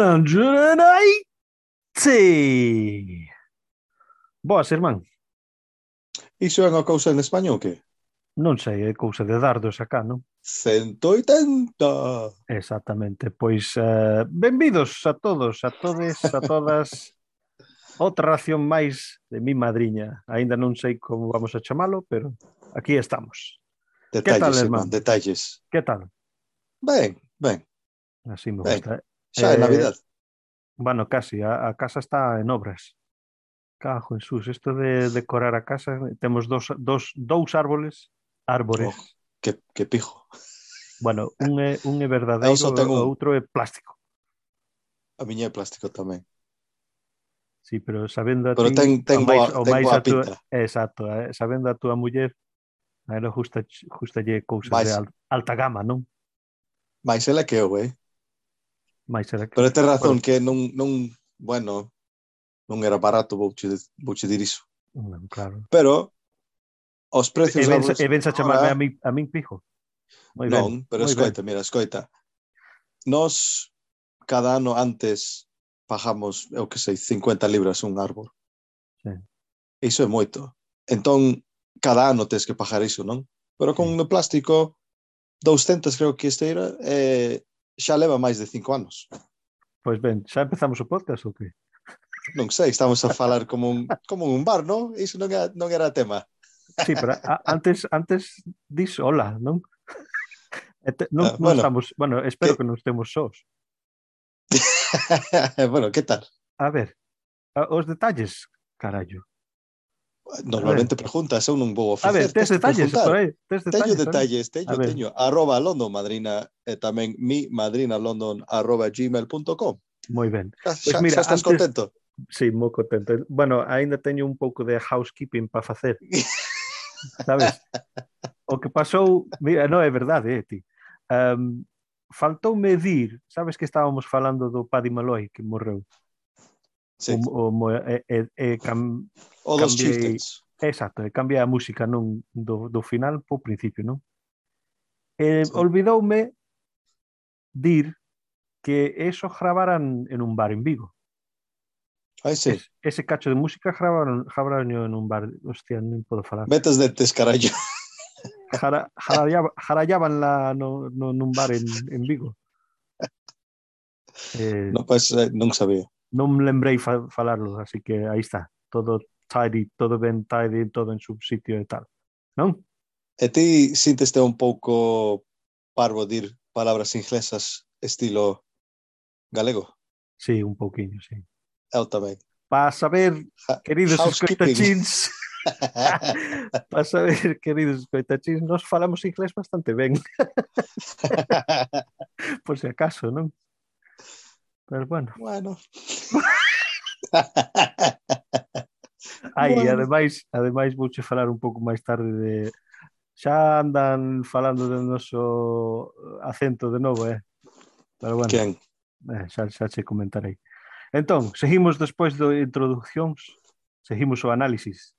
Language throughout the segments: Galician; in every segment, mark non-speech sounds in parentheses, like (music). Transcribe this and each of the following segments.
180! Boas, irmán. Iso é unha cousa en español que? Non sei, é cousa de dardos acá, non? 180! Exactamente, pois uh, benvidos a todos, a todes, a todas (laughs) Outra ración máis de mi madriña Ainda non sei como vamos a chamalo, pero aquí estamos Detalles, que tal, irmán? Detalles Que tal? Ben, ben Así me ben. gusta eh. Xa eh, Navidad. Bueno, casi, a, a casa está en obras. Cajo, Jesús, isto de decorar a casa, temos dos, dos, dous árboles, árbores. Oh, que, que pijo. Bueno, un é, un é (laughs) verdadeiro, tengo... o outro é plástico. A miña é plástico tamén. Sí, pero sabendo a pero ti... Ten, ten o máis, boa, o máis a tua, Exacto, eh, sabendo a tua muller, a ela justa, justa lle cousas Mais, de alta gama, non? Mais ela que eu, eh? Mais será que... Pero ten razón que non, non, bueno, non era barato, vouche, vouche dir iso. Non, claro. Pero os precios... E vens, e vens a chamarme ahora... a, min, a min pijo. Moi non, ben, pero escoita, mira, escoita. Nos cada ano antes pagamos, eu que sei, 50 libras un árbol. Sí. Iso é moito. Entón, cada ano tens que pagar iso, non? Pero con sí. no plástico, 200 creo que este era, é xa leva máis de cinco anos. Pois ben, xa empezamos o podcast ou que? Non sei, estamos a falar como un, como un bar, non? Iso non era, non era tema. Sí, pero a, antes, antes dis hola, non? Et, non, ah, bueno, non estamos, bueno, espero que, que non estemos sós. (laughs) bueno, que tal? A ver, os detalles, carallo. Normalmente preguntas, eu non vou ofrecer. A ver, tes detalles, por aí. Tes detalles, teño detalles, teño, teño. Arroba London Madrina e tamén mi madrina london arroba gmail.com. Moi ben. Xa, pues xa, mira, xa estás antes, contento? Sí, moi contento. Bueno, aínda teño un pouco de housekeeping para facer. (laughs) Sabes? O que pasou, mira, non é verdade, eh, ti. Um, faltou medir, sabes que estábamos falando do Paddy Malloy que morreu. Sí. O, o, e, e, e cam, O dos cambiei, Chieftains. Exacto, cambia a música non do, do final po principio, non? Eh, sí. Olvidoume dir que eso gravaran en un bar en Vigo. Ai, sí. Es, ese cacho de música gravaron, gravaron en un bar. Hostia, non podo falar. Metas de tes, carallo. (laughs) Jara, jarallaba, jarallaban la, no, no, nun bar en, en Vigo. Eh, no, pues, eh, non sabía. Non me lembrei fa, falarlo, así que aí está. Todo tidy, todo ben tidy, todo en subsitio e tal, non? E ti sinteste un pouco parvo dir palabras inglesas estilo galego? Sí, un pouquiño, sí. Eu tamén. Para saber, queridos escoitachins, (laughs) para saber, queridos escoitachins, nos falamos inglés bastante ben. (laughs) Por si acaso, non? Pero bueno. Bueno. (laughs) Ai, bueno. ademais, ademais vouche falar un pouco máis tarde de xa andan falando do noso acento de novo, eh. Pero bueno. Quen? Eh, xa, xa che comentarei. Entón, seguimos despois do introduccións, seguimos o análisis.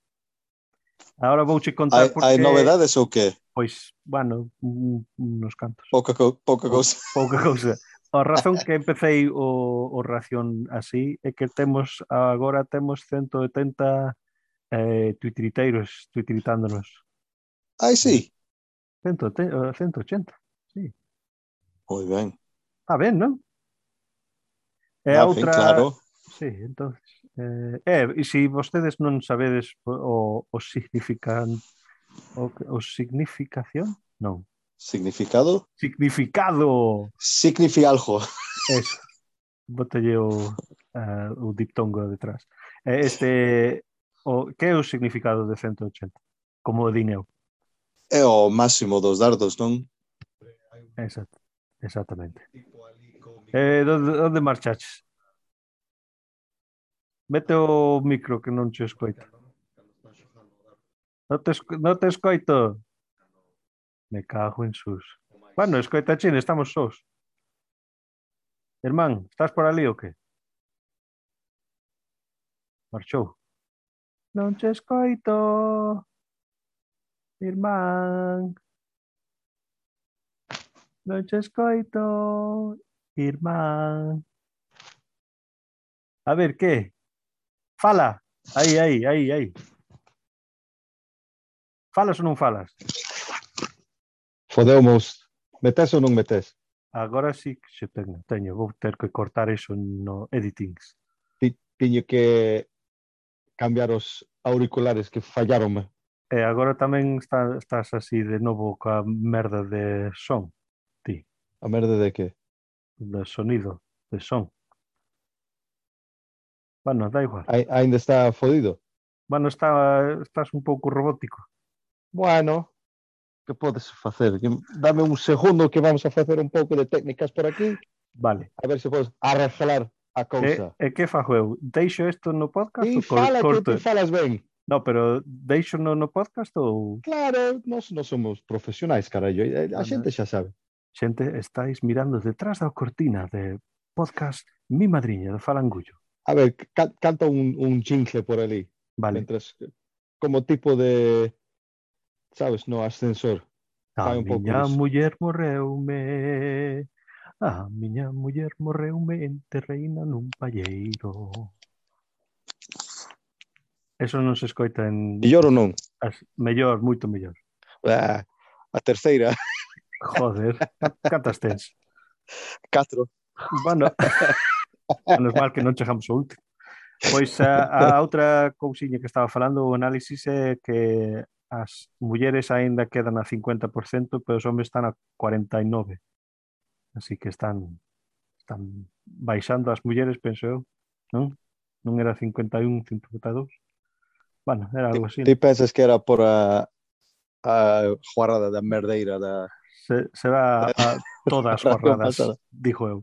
Agora vouche contar hai, porque... Hai novedades ou que? Pois, bueno, unos cantos. Pouca, co pouca cousa. Pouca cousa. A razón (laughs) que empecéi o, o ración así é que temos agora temos 180 eh, tuitriteiros tuitritándonos. Ai, sí. 180, 180 eh, sí. Moi ben. Está ben, non? É ah, outra... Ben, claro. Sí, entonces... Eh, eh, e se vostedes non sabedes o, o significan o, o significación, non. Significado? Significado! Signifialjo. Eso. Botelle o, uh, o diptongo detrás. Eh, este, o, que é o significado de 180? Como o dineu? É o máximo dos dardos, non? Exacto, exactamente. Eh, onde, onde marchaches? Mete o micro que non che escoito. Non te, esco, non te escoito. Me cago en sus. Bueno, escoita chin, estamos sós. Hermán, estás por ali ou que? Marchou. Non te escoito. Irmán. Non escoito. Irmán. A ver, que? Fala. Aí, aí, aí, aí. Falas ou non falas? Fodeu-mouse. Metes ou non metes? Agora sí que se teño, teño. Vou ter que cortar iso no editings. Ti, tiño que cambiar os auriculares que fallaronme. E agora tamén está, estás así de novo ca merda de son, ti. A merda de que? De sonido, de son. Bueno, da igual. Ainda está fodido? Bueno, está, estás un pouco robótico. Bueno, que podes facer? Dame un segundo que vamos a facer un pouco de técnicas por aquí. Vale. A ver se podes arreglar a cousa. E, e que fajo eu? Deixo isto no podcast? E fala corto? que ti falas ben. No, pero deixo no, no podcast ou... Claro, nós non somos profesionais, carallo. Eh, a xente xa sabe. Xente, estáis mirando detrás da cortina de podcast Mi Madriña, do Falangullo. A ver, ca canta un, un jingle por ali. Vale. Mientras, como tipo de sabes, no ascensor. A un pouco miña iso. muller morreume, a miña muller morreume enterreina nun palleiro. Eso non se escoita en... Mellor ou non? As... Mellor, moito mellor. Ah, a terceira. (laughs) Joder, cantas tens? Catro. Bueno, (laughs) menos mal que non chegamos ao último. Pois a, a outra cousiña que estaba falando, o análisis é que as mulleres aínda quedan a 50%, pero os homes están a 49. Así que están están baixando as mulleres, penso eu, non? Non era 51, 52. Bueno, era algo así. Ti pensas que era por a a juarada da merdeira da se, será a (laughs) todas as juarradas, dixo eu.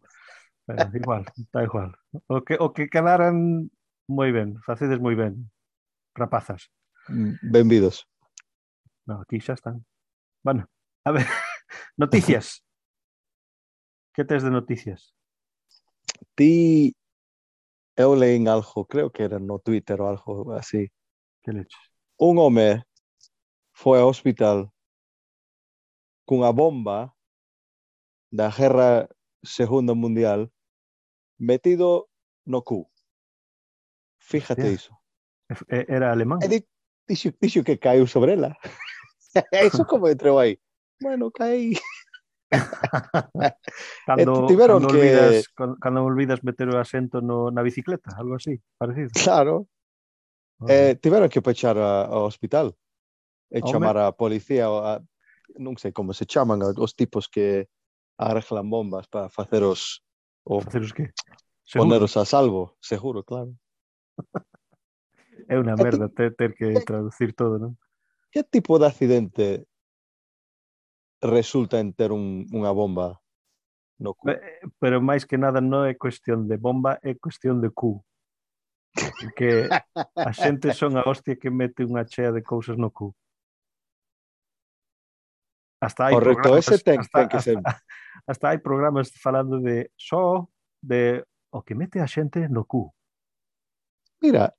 Pero igual, está igual. O que o que quedaran moi ben, facedes moi ben, rapazas. Mm, benvidos. No, aquí ya están. Bueno, a ver, (laughs) noticias. ¿Qué test de noticias? Ti, yo leí en algo, creo que era no Twitter o algo así. ¿Qué leches? Un hombre fue al hospital con una bomba de la guerra segunda mundial metido no cu. Fíjate eso. E, e, era alemán. E que cayó sobre ella. (laughs) (laughs) Eso es como entró ahí. Bueno, caí. (laughs) cando, eh, tiveron cando, que... olvidas, cando, cando olvidas meter o asento no, na bicicleta, algo así, parecido. Claro. Oh. Eh, tiveron que pechar a, ao hospital e Home. chamar a policía, a, non sei como se chaman os tipos que arreglan bombas para facer os... O, facer os que? Poneros a salvo, seguro, claro. (laughs) é unha merda ter, ter que traducir todo, non? que tipo de accidente resulta en ter un, unha bomba no cu? Eh, pero máis que nada non é cuestión de bomba, é cuestión de cu. Que a xente son a hostia que mete unha chea de cousas no cu. Hasta hai Correcto, programas, ese ten, hasta, ten que ser. Hasta, hasta hai programas falando de só de o que mete a xente no cu. Mira,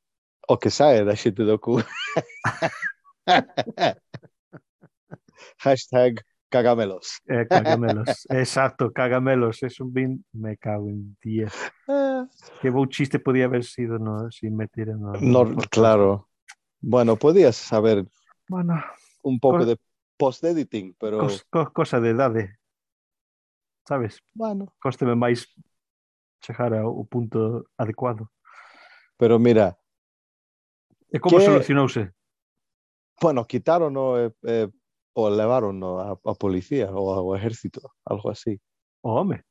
o que sae da xente do cu. (laughs) (laughs) Hashtag cagamelos. Eh, cagamelos. Exacto, cagamelos. Es un bin, me cago en 10. Ah, Que bo chiste podía haber sido no, si metiera no, no, no claro. Bueno, podías saber Bueno, un pouco Co- de post-editing, pero cos, cos, cosa de edade. Sabes? bueno. Cósteme máis chegar ao punto adecuado. Pero mira, E como Que- solucionouse? bueno, quitaron eh, eh, o, eh, elevaron a, a, policía o a, ejército, algo así. Oh, hombre.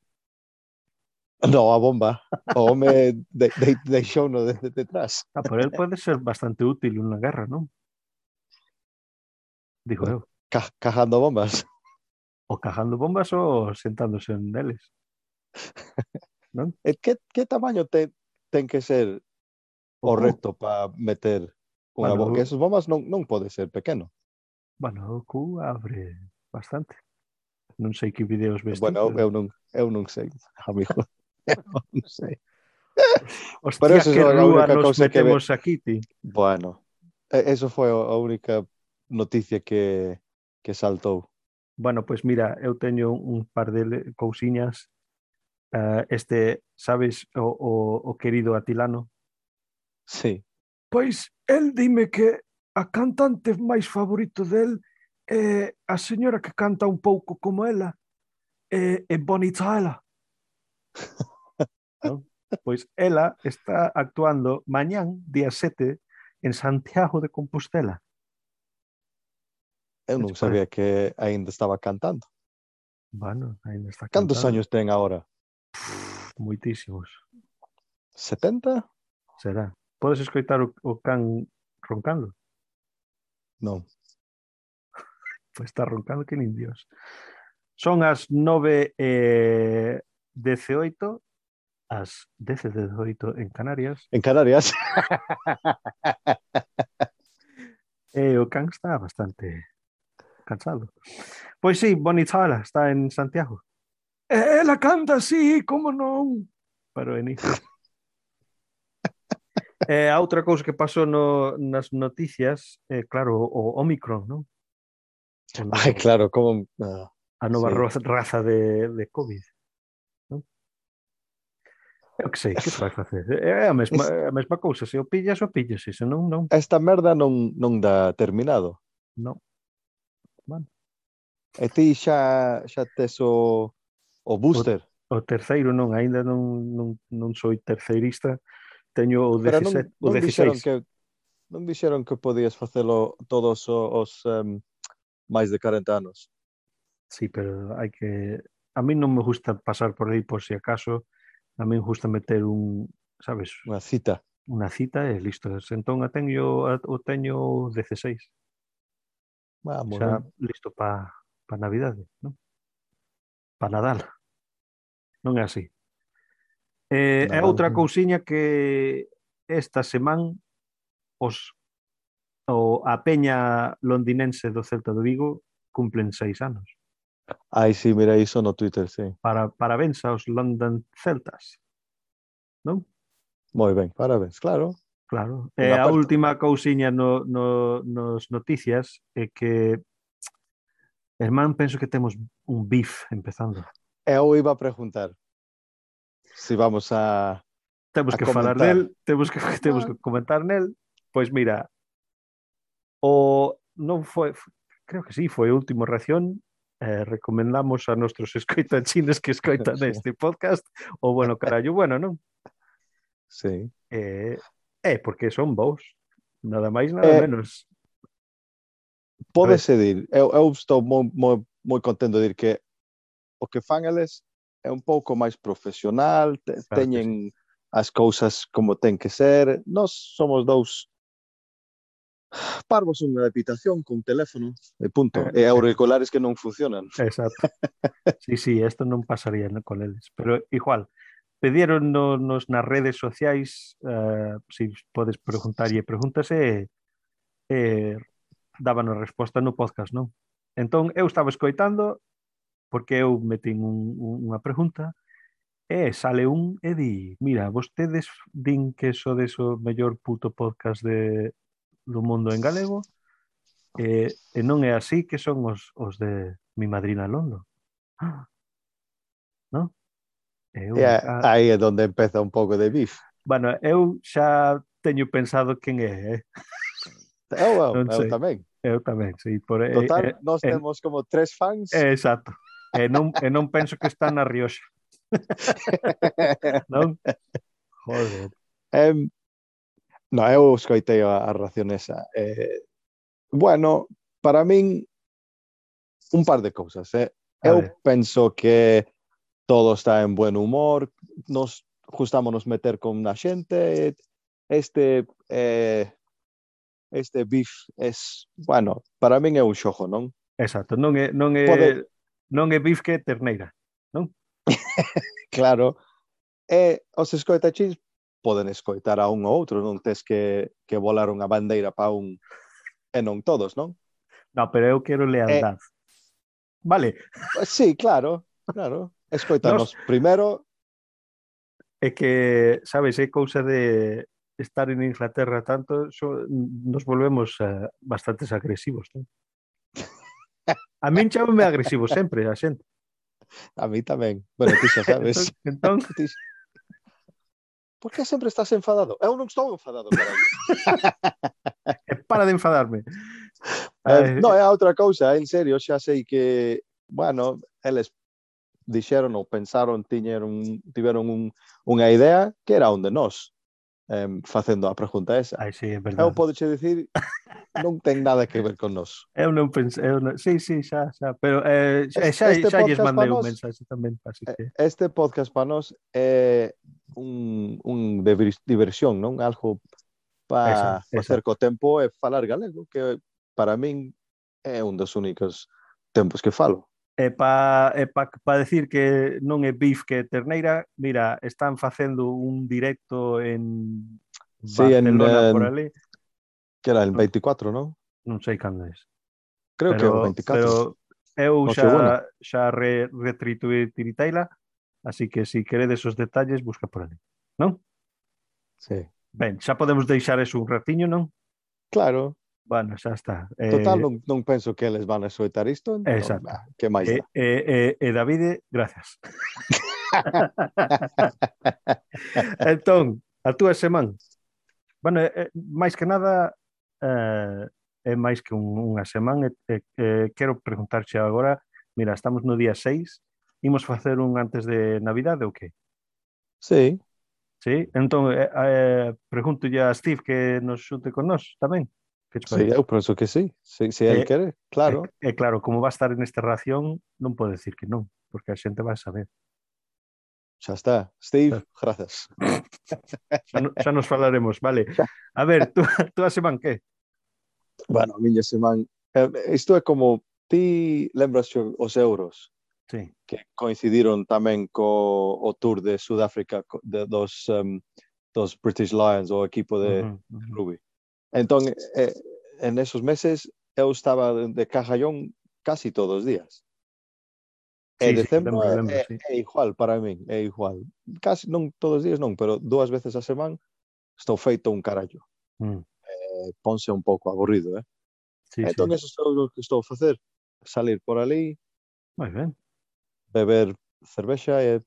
No, a bomba. O hombre, de, show no desde detrás. Ah, pero él puede ser bastante útil en una guerra, ¿no? Dijo yo. Cajando bombas. O cajando bombas o sentándose en deles. (laughs) Eh, ¿Qué, tamaño te, que ser correcto para meter Unha bueno, que esas bombas non, non pode ser pequeno. Bueno, o cu abre bastante. Non sei que videos ves. Bueno, pero... eu non, eu non sei, (laughs) amigo. (laughs) eu non sei. Hostia, pero eso que é a única cousa que vemos aquí, ti. Bueno, eso foi a única noticia que, que saltou. Bueno, pois pues mira, eu teño un par de cousiñas. Uh, este, sabes, o, o, o querido Atilano? Sí. Pois el dime que a cantante máis favorito del é a señora que canta un pouco como ela, é, é Bonnie Tyler. ¿No? Pois ela está actuando mañán, día 7, en Santiago de Compostela. Eu non sabía que aínda estaba cantando. Bueno, aínda está cantando. Cantos años ten agora? Moitísimos. 70? Será. Podes escoitar o, o can roncando? Non. (laughs) Pois está roncando que nin Dios. Son as 9 e 18, as 10 e 18 en Canarias, En Canarias? e o can está bastante cansado. Pois sí, Bonitala está en Santiago. Ela canta así, como non? Pero en eh, a outra cousa que pasou no, nas noticias, eh, claro, o Omicron, non? Ai, claro, como... Uh, a nova sí. raza de, de COVID. Non? Eu que sei, que vai facer? Eh, é a mesma, es... a mesma cousa, se o pillas, o pillas, se non, non. Esta merda non, non dá terminado. Non. Bueno. E ti xa, xa tes o, o booster? O, o terceiro non, aínda non, non, non soy terceirista, teño o 17, non, non o 16. Dixeron que, non dixeron que podías facelo todos os, os um, máis de 40 anos. Sí, pero hai que... A mí non me gusta pasar por aí por si acaso. A mí me gusta meter un, sabes? Unha cita. Unha cita e listo. Entón, a teño, a, o teño 16. Vamos, xa, ben. listo para pa Navidade, non? Para Nadal. Non é así. Eh, e outra cousiña que esta semana os o a peña londinense do Celta de Vigo cumplen seis anos. Ai, sí, mira iso no Twitter, sí. Para, parabéns aos London Celtas. Non? Moi ben, parabéns, claro. Claro. E eh, a parte... última cousiña no, no, nos noticias é que Hermán, penso que temos un bif empezando. Eu iba a preguntar si vamos a Temos que a falar del, temos que (laughs) temos que ah. comentar nel. Pois mira, o non foi creo que sí, foi a último reacción eh, recomendamos a nuestros (laughs) escoitachines que escoitan sí. este podcast o bueno, carallo, bueno, non? Sí. Eh, eh, porque son vos, nada máis, nada eh, menos. Pode decir, dir, eu, eu estou moi, moi, moi contento de dir que o que fan eles é un pouco máis profesional, te, claro teñen sí. as cousas como ten que ser. Nós somos dous parvos unha habitación con teléfono e punto. Eh, e eh. auriculares que non funcionan. Exacto. (laughs) Sí, sí, isto non pasaría no, con eles. Pero igual, pediron nos nas redes sociais uh, se si podes preguntarlle pregúntase e, e dábanos resposta no podcast, non? Entón, eu estaba escoitando porque eu metín un, un, unha pregunta e sale un e di mira, vostedes din que sodes o mellor puto podcast de, do mundo en galego e, e non é así que son os, os de mi madrina Londo ah, non? Eu, e a, a... aí é onde empeza un pouco de bif bueno, eu xa teño pensado quen é eh? eu, eu, eu tamén Eu tamén, sí. Por, Total, eh, nós eh, temos como tres fans. Eh, exacto. Eh, e non, e eh, non penso que está na Rioxa. (laughs) non? Joder. Um, no, eu escoitei a, a ración esa. Eh, bueno, para min un par de cousas. Eh. Eu penso que todo está en buen humor, nos justámonos meter con na xente, este eh, este beef es, bueno, para min é un xojo, non? Exacto, non é, non é Pode non é bifque, é terneira, non? (laughs) claro. E os escoitachis poden escoitar a un ou outro, non tes que, que volar unha bandeira pa un e non todos, non? Non, pero eu quero lealdad. Eh, Vale. Sí, claro, claro. Escoitanos Nos... primeiro. É que, sabes, é cousa de estar en Inglaterra tanto, so, nos volvemos uh, bastantes agresivos, non? A min chamame agresivo sempre, a xente. A mí tamén. Bueno, ti xa sabes. (laughs) entón, entón... (laughs) Xa... Por que sempre estás enfadado? Eu non estou enfadado, carai. (laughs) para de enfadarme. Eh, eh non, é outra cousa, en serio, xa sei que, bueno, eles dixeron ou pensaron, tiñeron, tiveron un, unha idea que era onde nós em, facendo a pregunta esa. Ai, sí, é verdade. Eu podeche dicir, (laughs) non ten nada que ver con nós. Eu non pensei, eu non... Sí, sí, xa, xa, pero eh, xa, xa, este xa, xa lles mandei un mensaxe tamén. Así que... Este podcast para nós é un, un de diversión, non? Algo para facer co tempo e falar galego, que para min é un dos únicos tempos que falo. E pa, e pa, pa decir que non é beef que é terneira, mira, están facendo un directo en sí, Barcelona en, por ali. Que era el mm. 24, non? Non sei cando é. Creo pero, que é o 24. Pero eu xa, Nochebuena. xa re, retrituiteila, así que se si queredes os detalles, busca por ali, non? Sí. Ben, xa podemos deixar eso un ratiño, non? Claro, Bueno, xa está. Eh, Total, non, non penso que eles van a soitar isto. Entón, exacto. Bah, que máis eh, da? Eh, eh, eh, Davide, gracias. (laughs) entón, a túa semana. Bueno, eh, eh, máis que nada, eh, é máis que un, unha semana. Eh, eh, quero preguntarche agora, mira, estamos no día 6, imos facer un antes de Navidade ou que? Sí. Sí, entón, eh, eh, pregunto a Steve que nos xunte con nós tamén. Sí, eu penso que sí, se, se ele eh, quere, claro. E, eh, claro, como va a estar nesta ración, non pode decir que non, porque a xente vai saber. Xa está. Steve, claro. grazas. (laughs) xa, no, xa nos falaremos, vale. A ver, tú, (laughs) tú a semana que? Bueno, a miña semana... Eh, isto é como... Ti lembras os euros? Sí. Que coincidiron tamén co o tour de Sudáfrica de, dos, um, dos British Lions, o equipo de uh -huh, uh -huh. rugby. Entón, eh, en esos meses, eu estaba de Cajallón casi todos os días. E sí, decembro sí, lembro, é, sí. é igual para min, é igual. Casi, non todos os días non, pero dúas veces a semana estou feito un carallo. Mm. Eh, ponse un pouco aburrido, eh? Sí, entón, sí. eso é o que estou a facer. Salir por ali, Moi ben. beber cervexa e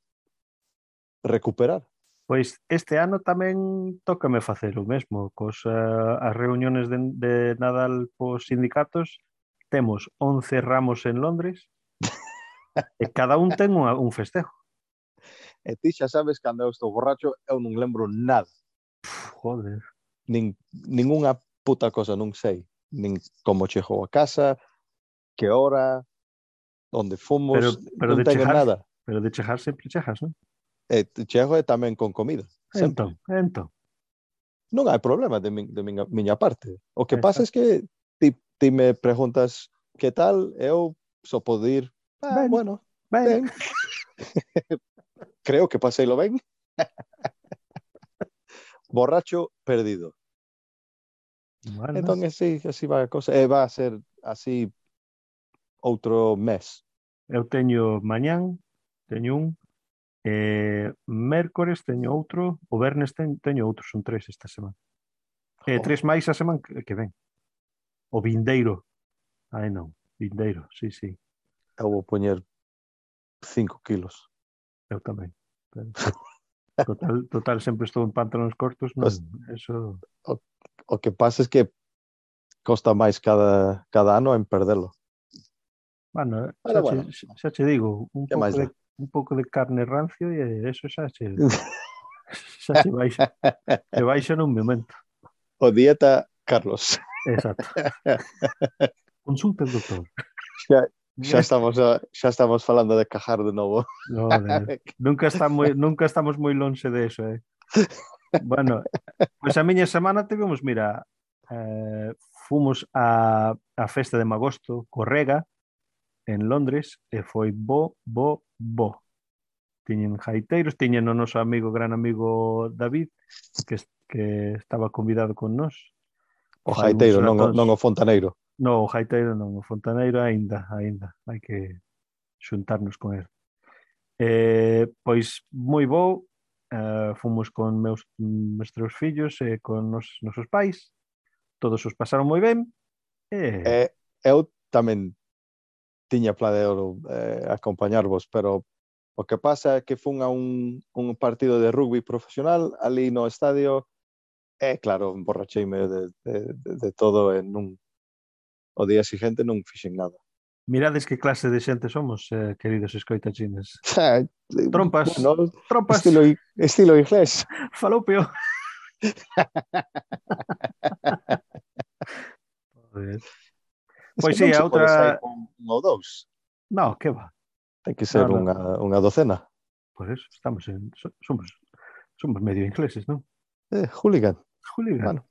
recuperar. Pois este ano tamén tócame facer o mesmo, cos uh, as reuniones de, de Nadal pos sindicatos, temos 11 ramos en Londres, (laughs) e cada un ten unha, un festejo. E ti xa sabes cando eu estou borracho, eu non lembro nada. Pff, joder. Nin, Ninguna puta cosa non sei. Nin como chegou a casa, que hora, onde fomos, pero, pero non de tengo chejar, nada. Pero de chejar sempre chejas, non? E chego é tamén con comida. Sempre. Entón, entón. Non hai problema de, min, de miña, miña parte. O que Exacto. pasa é que ti, ti me preguntas que tal, eu só podo ir, ah, Ben. bueno, Ben, ben. Creo que paseilo ben. Borracho perdido. bueno, Entón, así, así vai a cosa. E va a ser así outro mes. eu teño mañán, teño un, Eh, mércores teño outro, o vernes ten, teño outro, son tres esta semana. Eh, oh. tres máis a semana que, que ven. O vindeiro. Ai non, vindeiro, sí, sí. Eu vou poñer 5 kilos. Eu tamén. Pero... (laughs) Total, total sempre estou en pantalóns cortos, non, pues, eso... O, o que pasa é es que costa máis cada, cada ano en perdelo. Bueno, Pero xa, bueno, xa, xa che digo, un pouco de, un pouco de carne rancio e eso xa se (laughs) xa se baixa se baixa nun momento. O dieta Carlos. Exacto. (laughs) Consulta el doctor. Xa, xa estamos a, xa estamos falando de cajar de novo. No, de, nunca está moi, nunca estamos moi longe de eso eh. Bueno pois a miña semana tivemos mira eh, fomos a, a festa de Magosto Correga en Londres e foi bo, bo, bo. Tiñen jaiteiros, tiñen o noso amigo, gran amigo David, que, que estaba convidado con nós. O jaiteiro, non, non o fontaneiro. Non, o jaiteiro non, o fontaneiro aínda, aínda. Hai que xuntarnos con ele. Eh, pois moi bo, eh, fomos con meus meus fillos e eh, con nos nosos pais. Todos os pasaron moi ben. Eh... eh eu tamén tiña planeado eh, acompañarvos, pero o que pasa é que fun a un, un partido de rugby profesional ali no estadio e, claro, emborracheime de, de, de, de todo e nun, o día siguiente non fixen nada. Mirades que clase de xente somos, eh, queridos escoitachines. (laughs) Eh, trompas, bueno, trompas. Estilo, estilo inglés. (laughs) Falou. (laughs) Joder. Pois si, sí, a outra... Con un ou dous. No, que va. Ten que ser no, no. unha, unha docena. Por eso, estamos en... Somos, somos medio ingleses, non? Eh, hooligan. Hooligan. Bueno.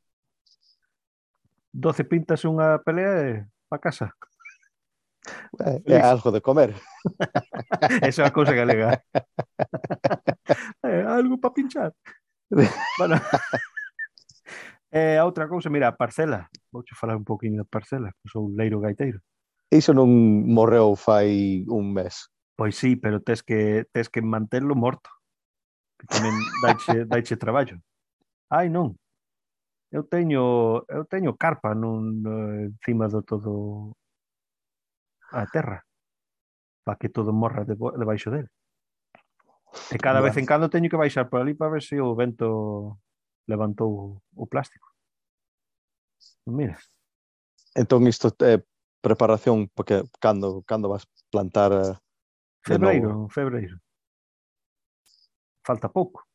12 pintas unha pelea e pa casa. Eh, é, é algo de comer. (laughs) Esa é a cousa galega. é algo para pinchar. (laughs) bueno. (laughs) eh, a outra cousa, mira, parcela vouche falar un pouquinho da parcela, que sou leiro gaiteiro. Iso non morreu fai un mes. Pois sí, pero tes que tes que manterlo morto. Que tamén daiche, (laughs) daiche traballo. Ai, non. Eu teño eu teño carpa nun eh, encima do todo a terra para que todo morra debaixo dele. E cada vez en cando teño que baixar por ali para ver se o vento levantou o plástico. Ah, mira. Entón isto é preparación porque cando cando vas plantar eh, febreiro, febreiro. Falta pouco.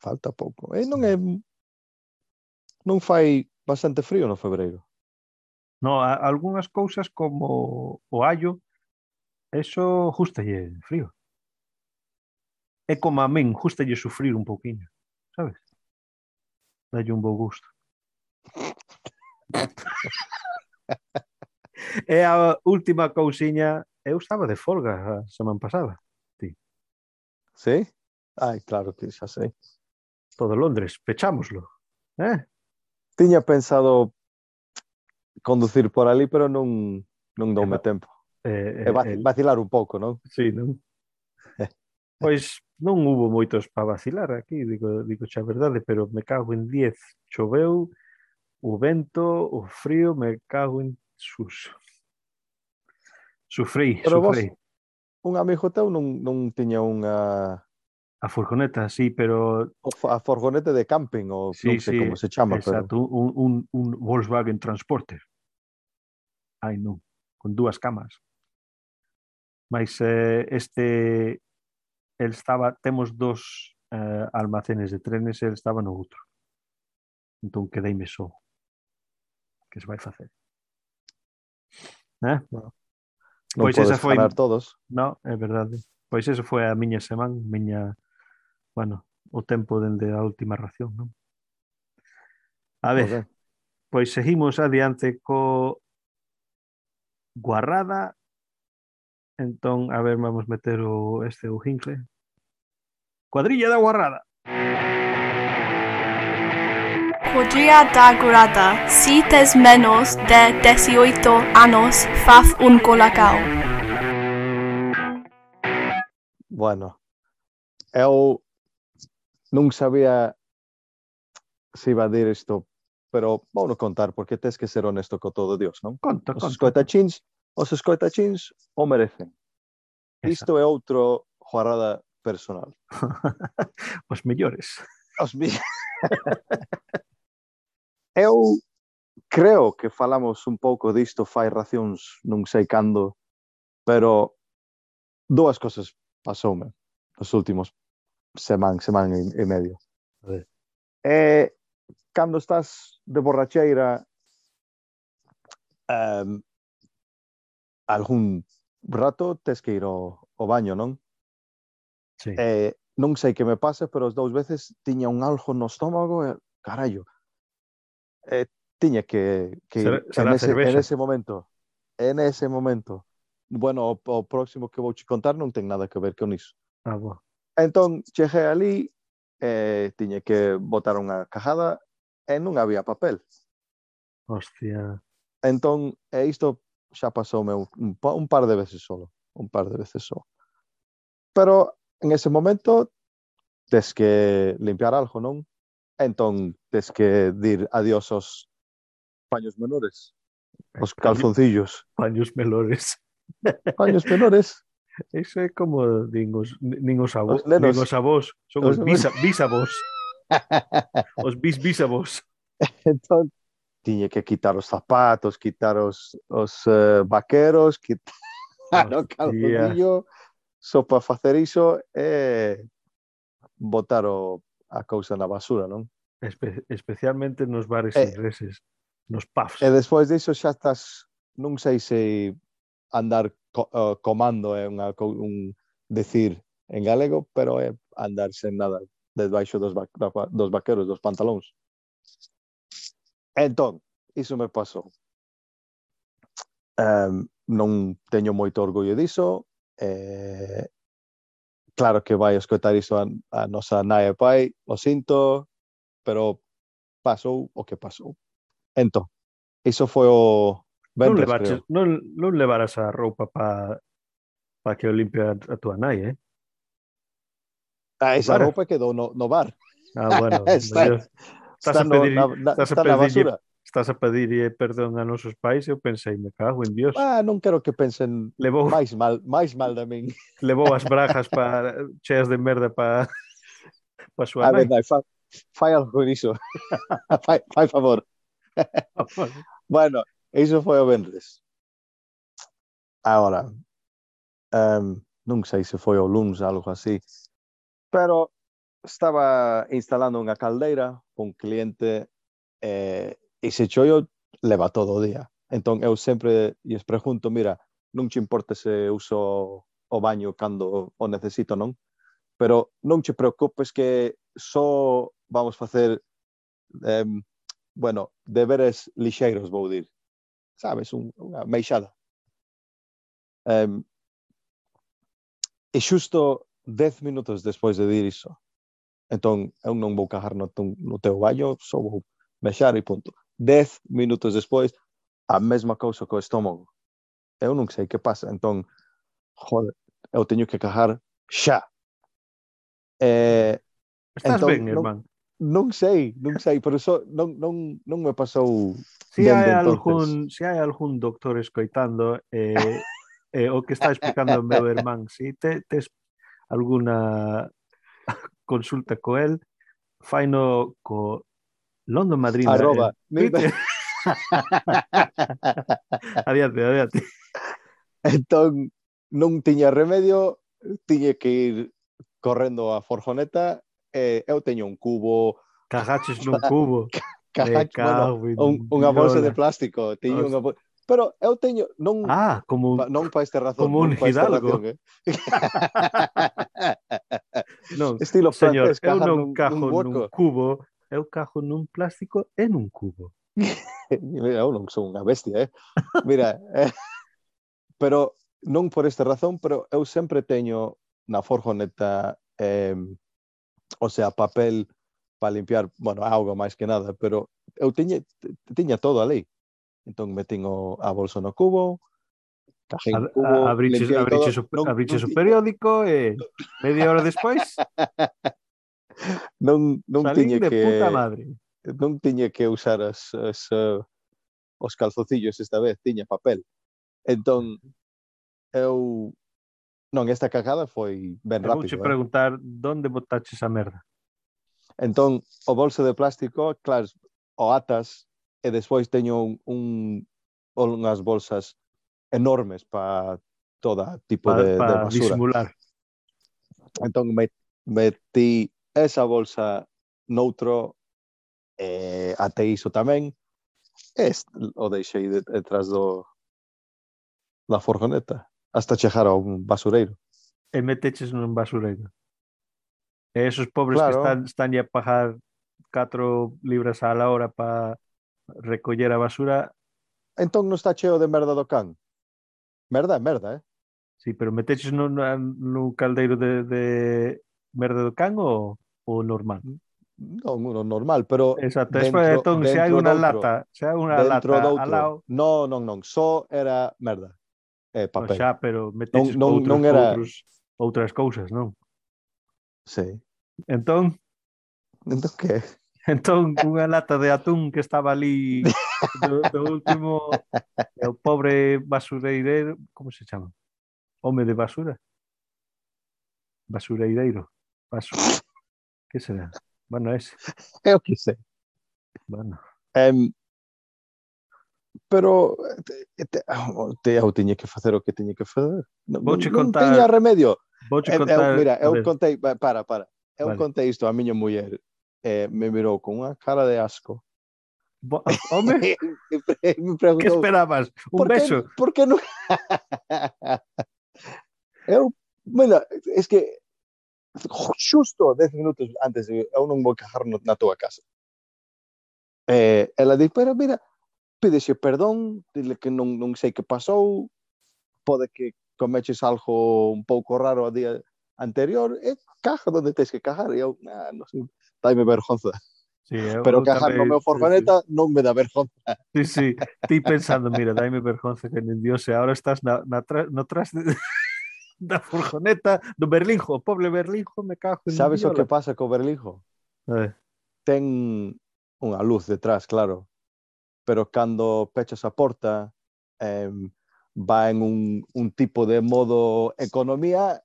Falta pouco. E non é non fai bastante frío no febreiro. No, a, algunhas cousas como o allo eso justalle frío. É como a min, justalle sufrir un pouquiño, sabes? Dalle un bo gusto e a última cousiña, eu estaba de folga a semana pasada. Ti. Sí? Ai, claro que xa sei. Todo Londres, pechámoslo. Eh? Tiña pensado conducir por ali, pero non non doume eh, tempo. Eh, eh, e vacilar un pouco, non? Sí, non? (laughs) pois non hubo moitos para vacilar aquí, digo, digo xa a verdade, pero me cago en 10. Choveu, o vento, o frío, me cago en sus. Sufrí, pero sufrí. Vos, un amigo teu non, non tiña unha... A furgoneta, sí, pero... O, a furgoneta de camping, ou sí, non sei sí, como se chama. Exacto, pero... un, un, un Volkswagen Transporter. Ai, non, con dúas camas. Mais eh, este... El estaba, temos dos eh, almacenes de trenes, el estaba no outro. Entón, quedeime só que se vai facer. Eh? Non pois esa foi todos. No, é verdade. Pois eso foi a miña semana, miña bueno, o tempo dende a última ración, non? A ver. Pois okay. Pois seguimos adiante co Guarrada. Entón, a ver, vamos meter o este o jingle. Cuadrilla da Guarrada. Guarrada. Podría degradar si tes menos de dezoito anos, faz un colacao. Bueno, eu non sabía se iba a dir isto, pero vou no contar porque tes que ser honesto co todo Dios, non? Conta, os conta. escoitachins, os escoitachins o merecen. Isto é outro juarada personal. (laughs) os mellores. Os mellores. (laughs) Eu creo que falamos un pouco disto fai racións, non sei cando, pero dúas cosas pasoume nos últimos semán, semán e, e medio. Sí. E cando estás de borracheira um, algún rato tes que ir ao, ao baño, non? Sí. Eh, non sei que me pasa, pero as dous veces tiña un algo no estómago e, carallo, eh, tiña que, que será, será en, ese, en, ese, momento en ese momento bueno, o, o próximo que vou te contar non ten nada que ver con iso ah, bo. entón, cheguei ali eh, tiña que botar unha cajada e non había papel hostia entón, e isto xa pasoume un, un, un par de veces solo un par de veces só. Pero en ese momento tes que limpiar algo, non? entón tes que dir adiós aos paños menores, os calzoncillos. Paños menores. (laughs) Paños menores. Eso é como din os, nin os avós, nin os avós, son os, os bisa, (laughs) bisavós. os bisbisavós. Entón, tiñe que quitar os zapatos, quitar os, os uh, vaqueros, quitar (laughs) Hostia. o calzoncillo, só para facer iso e eh, botar o a cousa na basura, non? Espe especialmente nos bares e, ingleses, nos pubs. E despois diso xa estás, non sei se andar co uh, comando é unha, un decir en galego, pero é andar sen nada desbaixo dos, va dos vaqueros, dos pantalóns. Entón, iso me pasou. Um, non teño moito orgullo diso, eh, claro que vai escoitar iso a, a nosa nai e pai, lo sinto, pero pasou o que pasou. Entón, iso foi o non, levaches, non, non levaras a roupa para pa que o limpie a, a tua nai, eh? Ah, esa Para. roupa quedou no, no bar. Ah, bueno, (laughs) Está- mellor. Estás Está, a no, na, na, estás a está na basura. Estás a pedir perdón a nosos pais, eu pensei, me cago en Dios. Ah, non quero que pensen Levou, máis mal, máis mal de min. levou as brajas para cheas de merda para (laughs) pa súa A nai. ver, nai, fa, fai algo con iso. (laughs) fai, fai favor. (laughs) Bueno, iso foi o Vendres. Agora, um, non sei se foi o lunes, algo así, pero estaba instalando unha caldeira con un cliente eh, e ese chollo leva todo o día. Entón eu sempre lles pregunto, mira, non che importa se uso o baño cando o necesito, non? Pero non che preocupes que só vamos facer eh, bueno, deberes lixeiros, vou dir. Sabes, un, unha meixada. Um, e xusto 10 minutos despois de dir iso, entón eu non vou cajar no, no teu baño, só vou mexar e punto. Dez minutos despois, a mesma cousa co estómago. Eu non sei que pasa. Entón, joder, eu teño que cajar xa. Eh, Estás entón, ben, non, irmán? Non sei, non sei, pero so, non, non, non me pasou si hai algún, si hai algún doctor escoitando eh, eh, o que está explicando o meu irmán, si te, tes alguna consulta co el, faino co London Madrid. Arroba. Eh. (laughs) adiante, adiante. Entón, non tiña remedio, tiñe que ir correndo a forjoneta e eu teño un cubo cagaches nun cubo (laughs) cagaches, bueno, un, unha bolsa de plástico teño unha bolsa pero eu teño non ah, como pa, non para esta razón, como un hidalgo. Razón, eh? (laughs) non, estilo francés, señor, eu non cajo nun, nun un cubo eu cajo nun plástico e nun cubo. (laughs) Mira, eu non son unha bestia, eh? Mira, eh, pero non por esta razón, pero eu sempre teño na forjoneta eh, o sea, papel para limpiar, bueno, auga máis que nada, pero eu teña, teña todo ali. Entón metín o, a bolsa no cubo, Caxen cubo, abriches, abriches, o, non, abriches non, o periódico e media hora despois (laughs) non, non Salín tiña de que... puta madre. Non tiña que usar as, as, uh, os calzocillos esta vez, tiña papel. Entón, eu... Non, esta cagada foi ben rápido. Vou preguntar, onde botaches esa merda? Entón, o bolso de plástico, claro, o atas, e despois teño un, un unhas bolsas enormes para toda tipo pa, de, pa de basura. Disimular. Entón, me, metí esa bolsa noutro e até iso tamén es, o deixei detrás do da forjoneta hasta chegar a un basureiro. E meteches nun basureiro. E esos pobres claro. que están, están a pagar 4 libras á hora para recoller a basura. Entón non está cheo de merda do can. Merda é merda, eh? Sí, pero meteches nun, nun caldeiro de, de merda do can ou o normal? Non, uno normal, pero Exacto, dentro, despois entón se hai unha lata, se hai unha lata doutro. al lado. Non, non, non, só era merda. Eh, é papel. Xa, pero meteches non, non, outros, non era... outros, outras cousas, non? Sí. Entón? Entón que? (laughs) Entón, unha lata de atún que estaba ali do, do último o pobre basureireiro, como se chama? Home de basura? Basureireiro. Basura. Que será? Bueno, ese. (laughs) Eu que sei. Bueno. Em, pero te, te, te, eu tiña que facer o que tiña que facer. Non, Vouche non contar- tiña remedio. Vouche Eu, eu, contar... mira, eu contei, para, para. Eu Vale. contei isto a miña muller eh, me mirou con unha cara de asco. bo- Home, (laughs) e me que preguntou, esperabas? Un por que, beso? por que non? (laughs) eu, mira, es que xusto 10 minutos antes, de eu non vou cajar no, na túa casa. Eh, ela di, pero mira, pídese perdón, dile que non, non sei que pasou, pode que comeches algo un pouco raro o día anterior, e caja donde tens que cajar, e eu, nah, non sei, daime vergonza. Sí, eu, pero eu cajar tamén, no meu forfaneta sí, sí. non me dá vergonza. Sí, sí, ti pensando, mira, daime vergonza que nin Dios, e agora estás na, na tra no tras de da furgoneta do Berlinjo, o pobre Berlinjo me cago en Sabes viola. o que pasa co Berlinjo? Eh. Ten unha luz detrás, claro, pero cando pechas a porta eh, va en un, un tipo de modo economía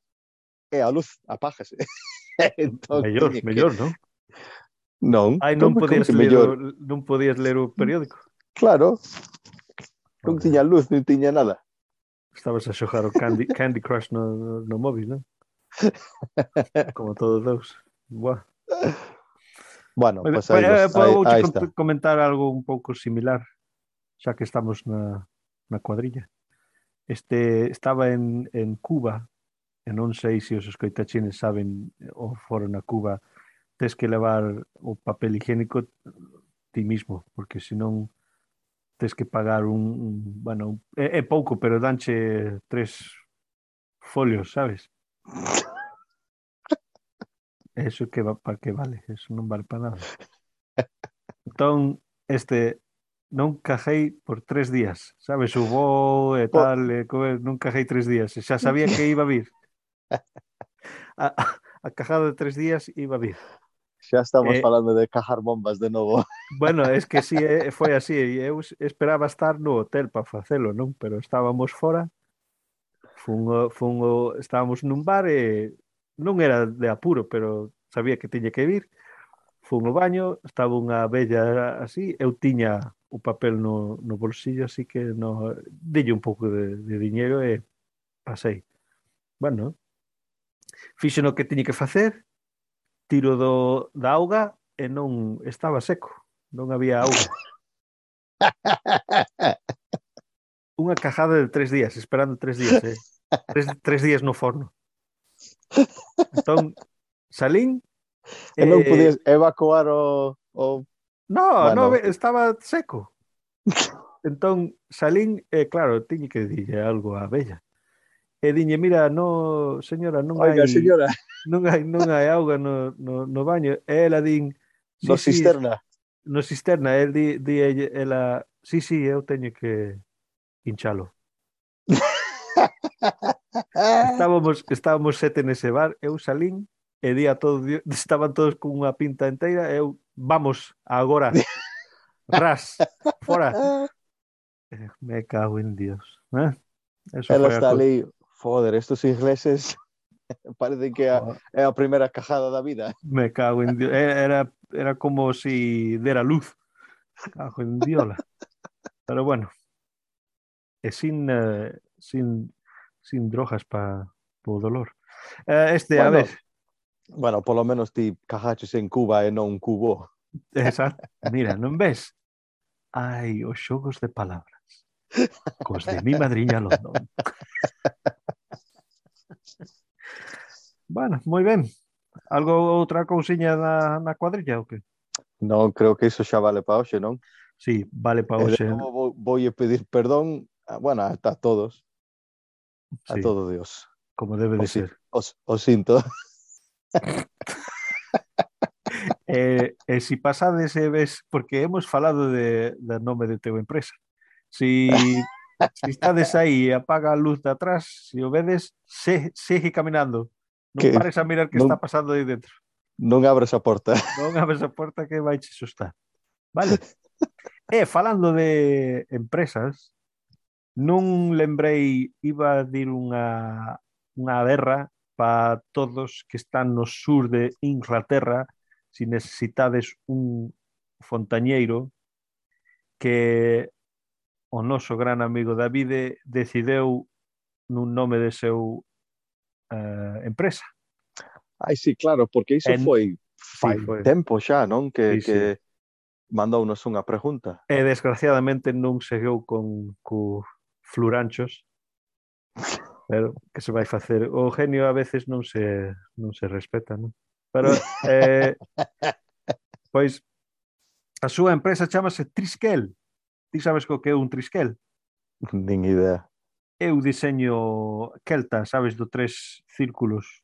e a luz apágase. (laughs) entón, mellor, que... mellor, non? Non. Ai, non podías, ler mellor? O, non podías ler o mm, periódico? Claro. Non tiña luz, non tiña nada. Estabas a xogar o Candy, (laughs) Candy Crush no, no móvil, non? (laughs) Como todos dous. Buah. Bueno, bueno pues aí, pues, aí, aí está. comentar algo un pouco similar, xa que estamos na, na cuadrilla. Este estaba en, en Cuba, e non sei se os escoitachines saben ou foron a Cuba, tes que levar o papel higiénico ti mismo, porque senón tens que pagar un, un bueno, é, é pouco, pero danche tres folios, sabes? (laughs) Eso que va, para que vale, eso non vale para nada. Entón, este non cajei por tres días, sabes, o voo e tal, e, co, non cajei tres días, e xa sabía que iba a vir. (laughs) A, a, a cajada de tres días iba a vir. Xa estamos eh, falando de cajar bombas de novo. Bueno, es que sí, eh, foi así. Eu esperaba estar no hotel para facelo, non? Pero estábamos fora. Fun, fun, estábamos nun bar e non era de apuro, pero sabía que tiña que vir. Fun ao baño, estaba unha bella así, eu tiña o papel no, no bolsillo, así que no, dille un pouco de, de diñeiro e pasei. Bueno, fixo no que tiña que facer, tiro do, da auga e non estaba seco non había auga. (laughs) Unha cajada de tres días, esperando tres días, eh? tres, tres días no forno. Entón, salín... E eh... non podías evacuar o... o... No, bueno. no, estaba seco. Entón, salín, eh, claro, tiñe que dille algo a Bella. E diñe, mira, no, señora, non Oiga, hai... señora. Non hai, non hai auga no, no, no baño. E ela din... Sí, no cisterna. No cisterna, el di, di ela, sí, sí, eu teño que hinchalo. Estábamos, estábamos sete nese bar, eu salín e di a todo, (laughs) estaban todos con unha pinta inteira, e eu, vamos, agora, (laughs) ras, fora. Eh, Me cago en Dios. ¿eh? Eso a está ali, foder, estos ingleses (laughs) Parece que a, é a primeira cajada da vida. Me cago en Dios. Eh, era, era como si dera luz. Cago en Diola. Pero bueno, é sin, eh, sin, sin drogas para o dolor. Eh, este, bueno, a ver. Bueno, polo menos ti cajaches en Cuba e non Cubo. Exacto. Mira, non ves? Ai, os xogos de palabras. Cos de mi madriña London. (laughs) bueno, moi ben. Algo outra cousiña na, na cuadrilla ou que? Non, creo que iso xa vale para hoxe, non? Sí, vale para hoxe. vou, vou a pedir perdón, a, bueno, a, a todos, a Sí, todo Dios. como debe de O, ser. os, o sinto. E, e si pasades e ves, porque hemos falado de, de nome de teu empresa. Si, si estades aí e apaga a luz de atrás, si o vedes, se, sigue caminando. Non que, pares a mirar que non, está pasando aí dentro. Non abres (laughs) a porta. Non abres a porta que vai che sustar. Vale. (laughs) e eh, falando de empresas, non lembrei, iba a dir unha, unha berra para todos que están no sur de Inglaterra se si necesitades un fontañeiro que o noso gran amigo Davide decideu nun nome de seu uh, empresa. Ai, sí, claro, porque iso en... foi fai sí, foi. tempo xa, non? Que, sí, sí. que mandounos unha pregunta. E desgraciadamente non seguiu con cu fluranchos. (laughs) Pero que se vai facer? O genio a veces non se non se respeta, non? Pero (laughs) eh, pois a súa empresa chamase Triskel. Ti sabes co que é un Triskel? Nin idea eu diseño celta, sabes, do tres círculos.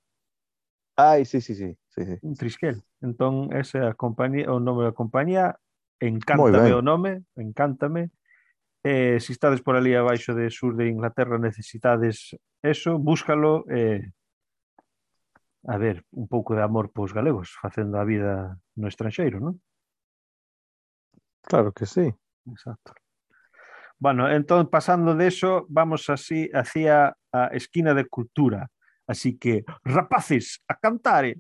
Ai, sí, sí, sí. sí, sí. Un trisquel. Entón, ese é a compañía, o nome da compañía, encántame o nome, encántame. Eh, se estades por ali abaixo de sur de Inglaterra necesitades eso, búscalo eh, a ver, un pouco de amor pos galegos facendo a vida no estranxeiro, non? Claro que sí. Exacto. Bueno, entón, pasando de eso, vamos así hacia a esquina de cultura. Así que, rapaces, a cantar. Eh.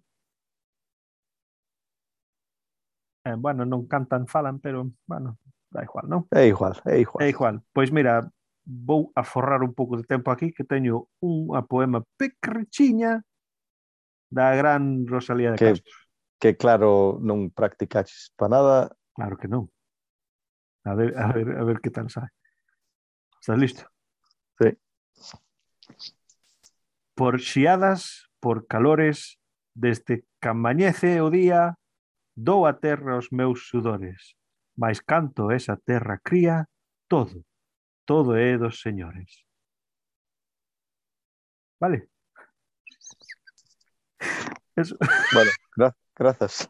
eh, bueno, non cantan, falan, pero, bueno, da igual, non? É igual, é igual. É igual. Pois mira, vou a forrar un pouco de tempo aquí que teño unha poema pecrichiña da gran Rosalía de que, Castro. Que claro, non practicaches para nada. Claro que non. A ver, a ver, a ver que tal sai. ¿Estás listo? Sí. Por xiadas, por calores, desde que amañece o día, dou a terra os meus sudores, mas canto esa terra cría, todo, todo é dos señores. Vale? Eso. Vale, gra grazas.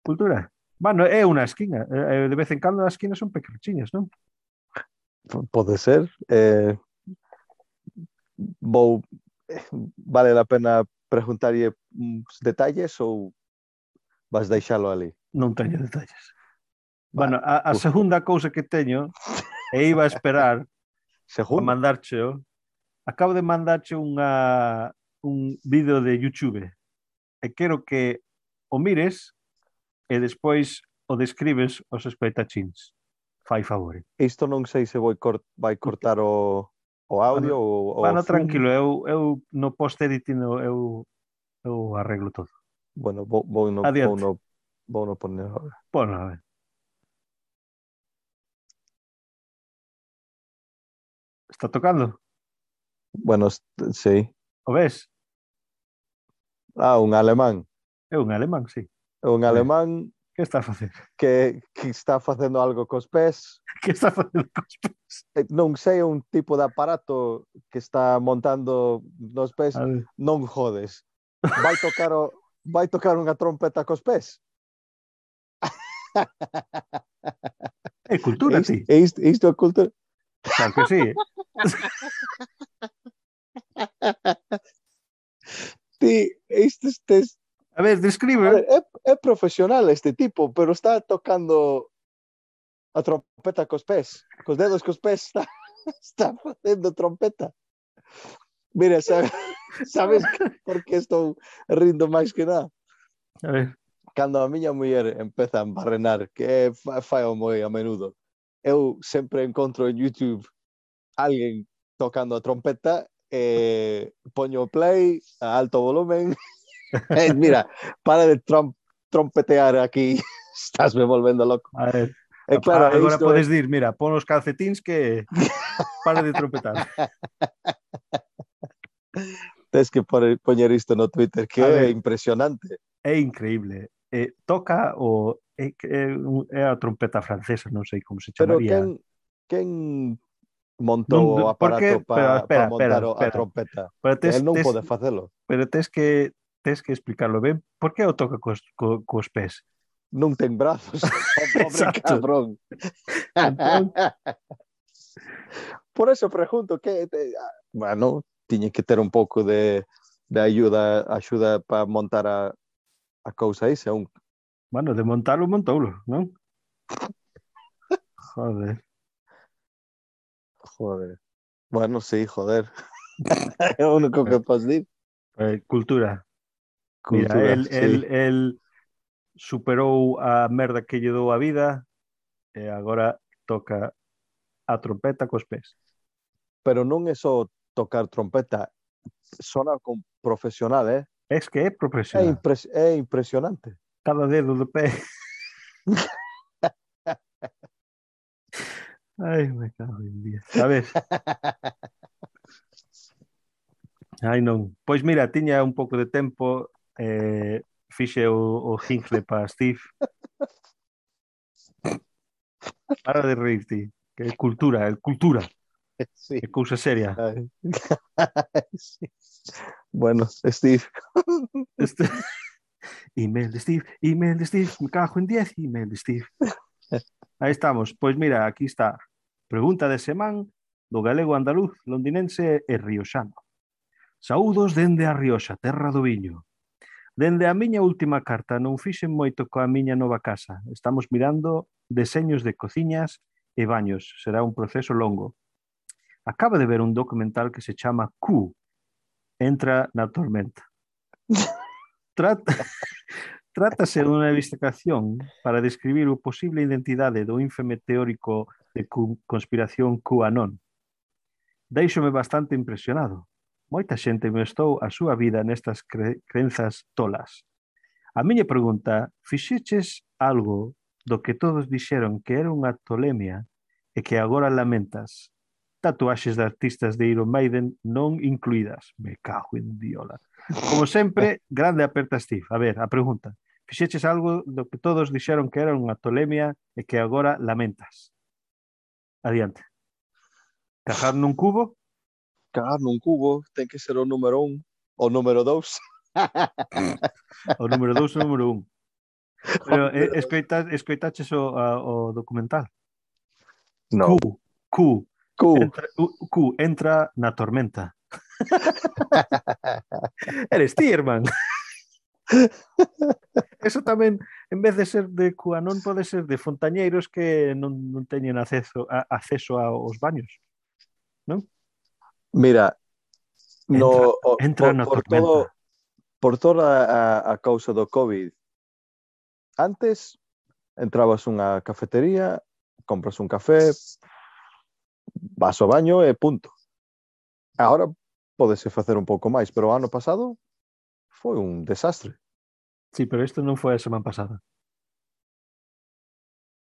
Cultura. Bueno, é unha esquina. Eh, eh, de vez en cando as esquinas son pequechiñas, non? Pode ser. Eh, vou eh, vale a pena preguntarlle uns detalles ou vas deixalo ali? Non teño detalles. Bueno, a, a segunda cousa que teño e iba a esperar (laughs) Según? a mandarcheo acabo de mandarche unha un vídeo de YouTube e quero que o mires e despois o describes os escoitachins. Fai favore. Isto non sei se vou cort, vai cortar o, o audio ou ou... Bueno, o tranquilo, eu, eu no post-editing eu, eu arreglo todo. Bueno, vou, vou, no, Adiante. vou, no, vou no poner agora. Bueno, a ver. Está tocando? Bueno, sí. O ves? Ah, un alemán. É un alemán, sí un alemán que está a facer? Que, que está facendo algo cos pés. Que está facendo cos pés? Eh, non sei un tipo de aparato que está montando nos pés, non jodes. Vai tocar o, vai tocar unha trompeta cos pés. É (laughs) cultura, ti. Isto, isto é cultura. Claro que sí. ti, isto estes... A ver, describe. A ver, é, é profesional este tipo, pero está tocando a trompeta cos pés. Cos dedos cos pés (laughs) está, está facendo trompeta. Mira, sabes, (laughs) sabes por que estou rindo máis que nada? A ver. cando a miña muller empeza a embarrenar, que fa, fai moi a menudo, eu sempre encontro en YouTube alguén tocando a trompeta e poño play a alto volumen (laughs) mira, para de trom trompetear aquí, (laughs) estásme volvendo loco. A ver. Eh, e claro, agora isto podes dir, mira, pon os calcetins que para de trompetar. (laughs) Tens que poñer isto no Twitter, que ver, é impresionante. É increíble. Eh, toca o é, é, é a trompeta francesa, non sei como se chamaría. Pero quen, quen montou non, o aparato para pa montar espera, o, a espera. trompeta? Pero tes, El non tes, pode facelo. Pero tes que tes que explicarlo ben. Por que o toca cos, co, cos pés? non ten brazos, (laughs) pobre cabrón. Entón- Por eso pregunto que bueno, tiñe que ter un pouco de de ayuda, axuda para montar a, a cousa esa, un Bueno, de montalo, montoulo, non? Joder. Joder. Bueno, sí, joder. (laughs) (laughs) é o único que podes dir. Eh, cultura. Cultura, Mira, el, sí. el, el superou a merda que lle dou a vida e agora toca a trompeta cos pés. Pero non é só tocar trompeta, sona con profesional, eh? Es que é É, profesional. impres é impresionante. Cada dedo do pé. Ai, me cago en día. Sabes? Ai, non. Pois mira, tiña un pouco de tempo eh, fixe o, o jingle para Steve. (laughs) Para de reírte, que é cultura, é cultura. Sí. É cousa seria. Ay, (laughs) sí. Bueno, Steve. (laughs) Este... Email de Steve, email de Steve, me cago en 10, email de Steve. Aí estamos. Pois mira, aquí está. Pregunta de semán do galego andaluz, londinense e rioxano. Saúdos dende a Rioxa, terra do viño. Dende a miña última carta non fixen moito coa miña nova casa. Estamos mirando deseños de cociñas e baños. Será un proceso longo. Acaba de ver un documental que se chama Q. Entra na tormenta. (laughs) Trata, (laughs) trátase dunha investigación para describir o posible identidade do infame teórico de conspiración QAnon. Deixome bastante impresionado. Moita xente investou a súa vida nestas cre crenzas tolas. A miña pregunta, fixeches algo do que todos dixeron que era unha tolemia e que agora lamentas? Tatuaxes de artistas de Iron Maiden non incluídas. Me cago en diola. Como sempre, (laughs) grande aperta Steve. A ver, a pregunta. Fixeches algo do que todos dixeron que era unha tolemia e que agora lamentas? Adiante. Cajar nun cubo? cagar nun cubo ten que ser o número um, un (laughs) o número dous. o número dous ou o número un. Pero (laughs) eh, escoita, escoitaches o, a, o documental? No. Q, Q, Q. Entra, u, Q entra na tormenta. (laughs) Eres ti, irmán. Eso tamén, en vez de ser de Cuanón, pode ser de fontañeiros que non, non teñen acceso, a, acceso aos baños. Non? Mira, no, entra por, na por todo, por toda a, a causa do COVID, antes entrabas unha cafetería, compras un café, vas ao baño e punto. Agora podese facer un pouco máis, pero o ano pasado foi un desastre. Sí, pero isto non foi a semana pasada.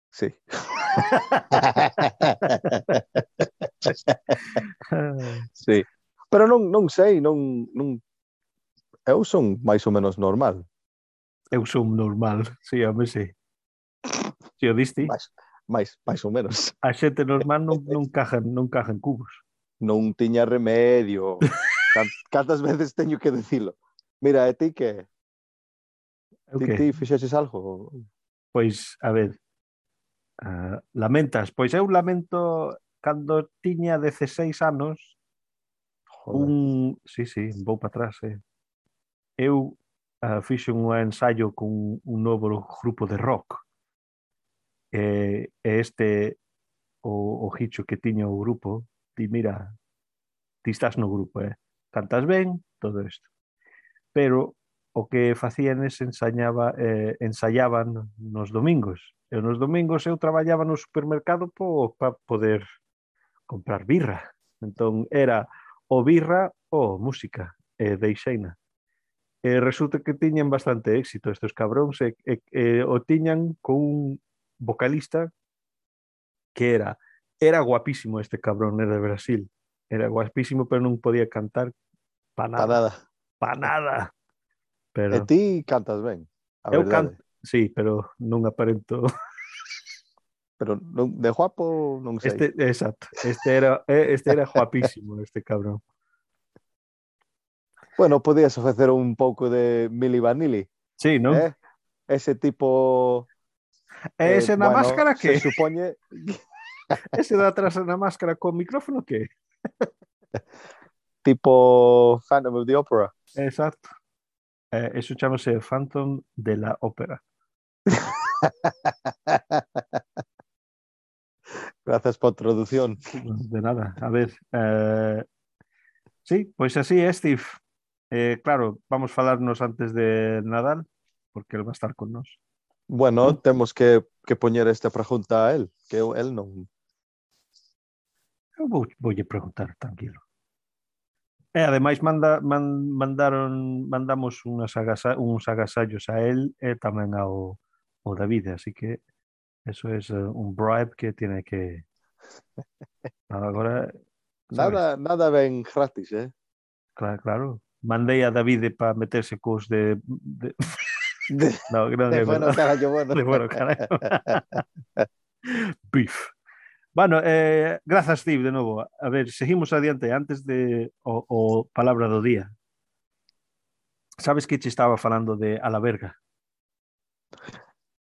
Sí. (laughs) (laughs) sí. Pero non, non sei, non, non... Eu son máis ou menos normal. Eu son normal, sí, a mí sí. Si o diste? Mais, mais, mais ou menos. A xente normal non, non, cajan, non cajan cubos. Non tiña remedio. Cantas veces teño que dicilo. Mira, e ti que... Ti, okay. ti fixeches algo? Pois, a ver, Uh, lamentas, pois eu lamento cando tiña 16 anos Joder. un, sí, sí, vou para atrás, eh. Eu uh, fixe un ensaio con un novo grupo de rock. E, e este o, o hicho que tiña o grupo, ti mira, ti estás no grupo, eh. Cantas ben, todo isto. Pero o que facían es ensañaba, eh, ensaiaban nos domingos E nos domingos eu traballaba no supermercado para poder comprar birra. Entón era o birra ou música, e deixeina. E resulta que tiñan bastante éxito estes cabróns e, e, e o tiñan con un vocalista que era era guapísimo este cabrón, era de Brasil. Era guapísimo, pero non podía cantar pa nada. Pa nada. Pa nada. Pero... E ti cantas ben, a eu verdade. Canto, sí, pero non aparento (laughs) Pero non, de guapo non sei. Este, exacto, este era, eh, este era guapísimo, (laughs) este cabrón. Bueno, podías facer un pouco de Mili Vanilli, Sí, ¿no? eh? Ese tipo... E ese na bueno, máscara que? Se supone... (laughs) Ese de atrás na máscara con micrófono que? tipo Phantom of the Opera. Exacto. Eh, eso chamase Phantom de la Ópera. (laughs) Gracias por traducción. De nada. A ver. eh, sí, pois así Steve. Eh, claro, vamos falarnos antes de Nadal, porque ele va a estar con nós. Bueno, temos que, que poñer esta pregunta a él, que él. Eu vou, voulle preguntar, tranquilo. E manda, man, mandaron, mandamos uns agasallos a él e tamén ao, o David, así que eso es eh, un bribe que tiene que... (laughs) Ahora... Nada, ¿sabes? nada ven gratis, ¿eh? Claro, claro. Mandei a David para meterse cos de... de... de... (laughs) No, creo de, de bueno, carallo, bueno. De bueno, carallo. (laughs) Beef. Bueno, eh, grazas, Steve, de novo. A ver, seguimos adiante antes de o, o palabra do día. Sabes que te estaba falando de a la verga?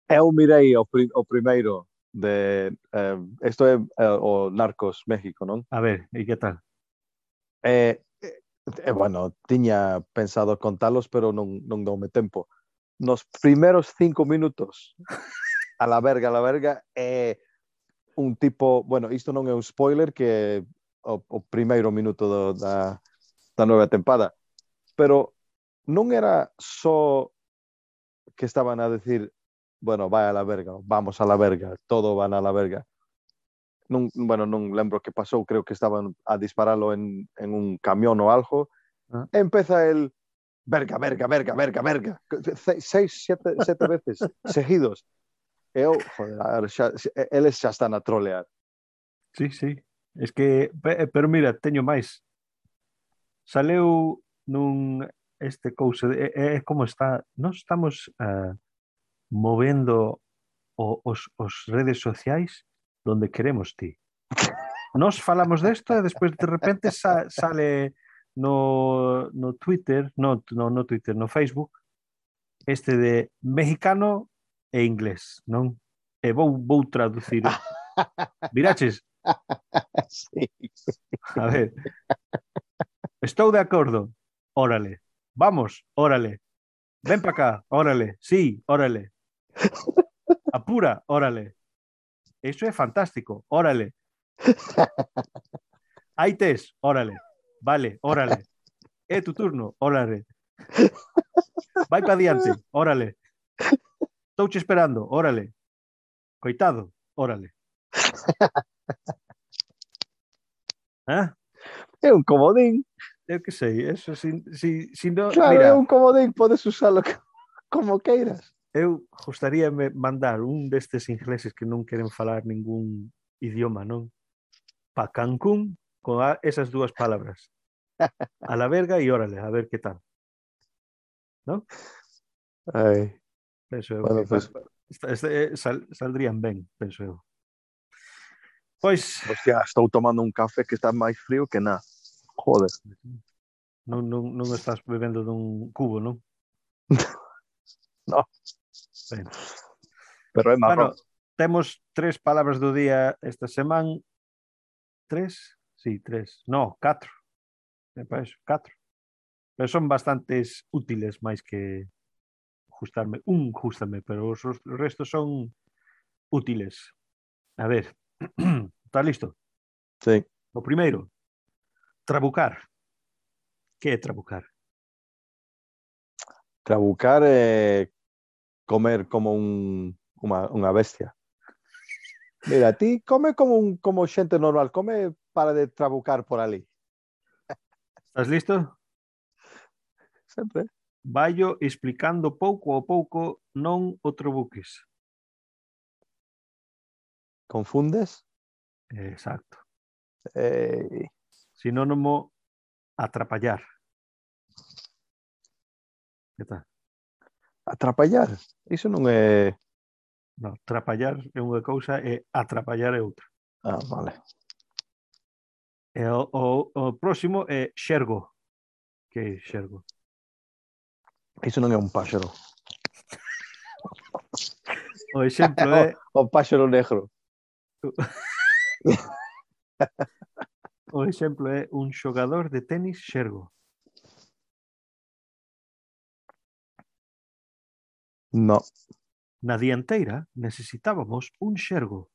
Eu mirei o, pri o primeiro de eh, isto é eh, o Narcos México, non? A ver, e que tal? Eh, eh, eh, bueno, tiña pensado contalos, pero non, non doume tempo. Nos primeiros cinco minutos, a la verga, a la verga, é eh, un tipo, bueno, isto non é un spoiler, que é o, o primeiro minuto do, da, da nova tempada, pero non era só que estaban a decir bueno, vai a la verga, vamos a la verga, todo van a la verga. Non, bueno, non lembro que pasou, creo que estaban a dispararlo en, en un camión ou algo. Ah. Empeza el verga, verga, verga, verga, verga, seis, sete, sete (laughs) veces seguidos. E eu, joder, xa, eles xa están a trolear. Sí, sí. Es que, eh, pero mira, teño máis. Saleu nun este cousa, é, é como está, nós estamos uh, movendo o, os, os redes sociais donde queremos ti. Nos falamos desto e despois de repente sa, sale no, no Twitter, no, no, no Twitter, no Facebook, este de mexicano e inglés, non? E vou, vou traducir. (laughs) Viraches? Sí. A ver. Estou de acordo. Órale. Vamos, órale. Ven para acá, órale. Sí, órale. Apura, órale. Eso é fantástico, órale. Hai tes, órale. Vale, órale. É tu turno, órale. Vai para diante, órale. Estouche esperando, órale. Coitado, órale. (laughs) Ah? É un comodín. Eu que sei, eso si, si, si no, Claro, mira, é un comodín, podes usalo co- (laughs) como queiras. Eu gostaríame mandar un destes ingleses que non queren falar ningún idioma, non? Pa Cancún con a, esas dúas palabras. A la verga e órale, a ver que tal. Ai, Penso eu. Bueno, pues- eh, sal, saldrían ben, penso eu. Pois, hostia, estou tomando un café que está máis frío que nada. Joder. non, non, non estás bebendo dun cubo, non? (laughs) (laughs) no. Pero é marrón. Bueno, temos tres palabras do día esta semana. Tres? Sí, tres. No, catro. Me parece, catro. Pero son bastantes útiles máis que justarme. Un justame, pero os, os restos son útiles. A ver, (clears throat) está listo? Sí. O primeiro, trabucar. Que é trabucar? Trabucar é comer como un, unha, unha bestia. Mira, ti come como un como xente normal, come para de trabucar por ali. Estás listo? Sempre. Vaio explicando pouco a pouco, non o trabuques. Confundes? Exacto. Eh, Sinónimo atrapallar. Que tal? atrapallar. Iso non é... No, trapallar é unha cousa e atrapallar é outra. Ah, vale. E o, o, o próximo é xergo. Que é xergo? Iso non é un páxaro. (laughs) o exemplo é... (laughs) O, o páxaro negro. (laughs) o exemplo é un xogador de tenis xergo. No. Na dianteira necesitábamos un xergo.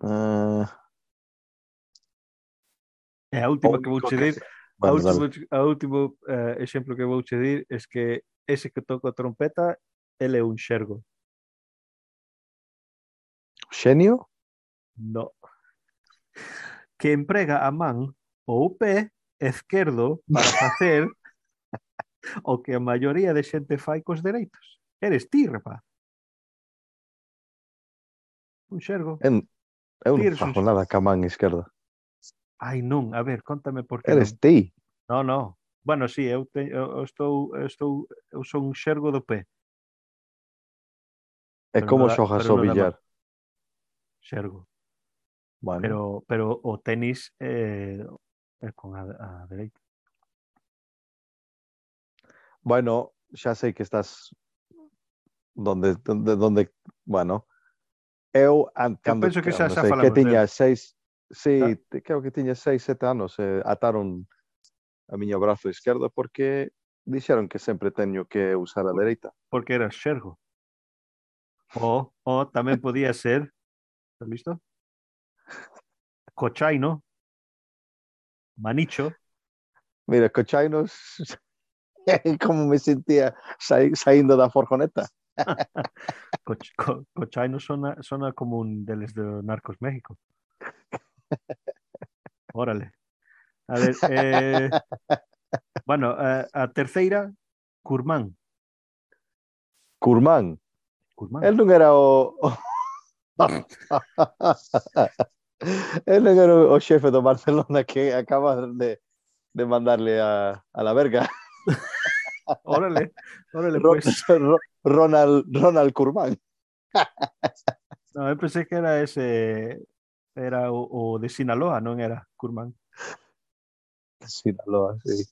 Uh... E a última que vou che dir, a último, a último uh, exemplo que vou che dir é es que ese que toca a trompeta, ele é un xergo. Xenio? No. Que emprega a man ou o pé esquerdo para facer (laughs) o que a maioría de xente fai cos dereitos. Eres ti, rapaz. Un xergo. En, eu non fago nada ca man esquerda. Ai, non, a ver, contame por que Eres non. ti. No, no. Bueno, sí, eu, te, eu estou, eu estou, eu son un xergo do pé. E pero como no xogas o billar? Xergo. Bueno. Pero, pero o tenis eh, é con a, a dereita. Bueno, xa sei que estás donde, donde, donde bueno, eu cando, penso que xa- xa sei que tiña del. seis, sí, te- creo que tiña seis, sete anos, eh, ataron a miño brazo esquerdo porque dixeron que sempre teño que usar a dereita. porque era xergo. O, o tamén podía ser, ¿estás listo? Cochaino, manicho, Mira, cochainos, (laughs) como me sentía sai, saindo da forjoneta. (laughs) coch, co, cochaino sona, sona como un deles de Narcos México. (laughs) Órale. A ver, eh, bueno, a, a terceira, Curmán. Curmán, Curmán. el non era o... o... el non era o xefe do Barcelona que acaba de, de mandarle a, a la verga. (laughs) Órale, órale, Ro- pues. (laughs) Ro- Ronald, Ronald Curmán. No, eu pensei que era ese, era o, o de Sinaloa, non era Curmán. Sinaloa, sí.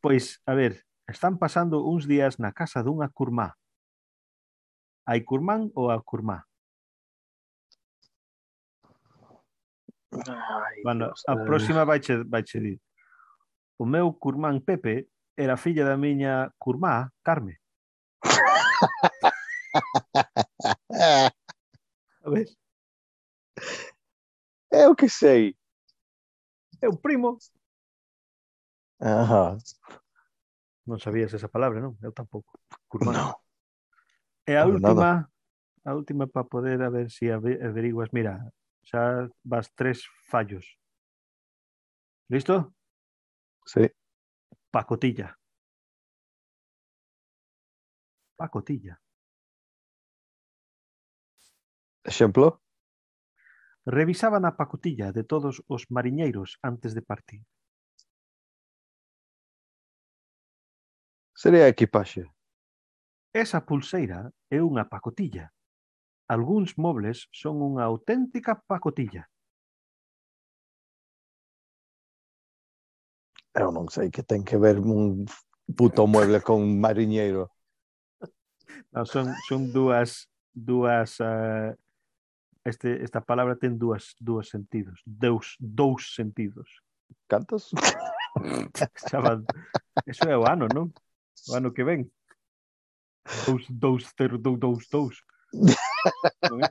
Pois, (laughs) a ver, están pasando uns días na casa dunha curmá. Hai curmán ou a curmá? Ay, Bueno, Dios, a próxima vaiche, vaiche dir. o meu curmán Pepe era filla da miña curmá Carme. (laughs) A ver. Eu que sei. É o primo. Ajá. Non sabías esa palabra, non? Eu tampouco. Curmán. No. E a última, a última para poder a ver se si averiguas, mira, xa vas tres fallos. Listo? Sí. Pacotilla. Pacotilla. Exemplo? Revisaban a pacotilla de todos os mariñeiros antes de partir. Sería a equipaxe. Esa pulseira é unha pacotilla. Alguns mobles son unha auténtica pacotilla. Eu non sei que ten que ver un puto mueble con mariñeiro. (laughs) No, son, son dúas dúas uh, eh, este, esta palabra ten dúas dúas sentidos, dous dous sentidos. Cantos? (laughs) Chaval, eso é o ano, non? O ano que ven. Dous, dous, ter, dous, dous, (laughs) dous. Non é?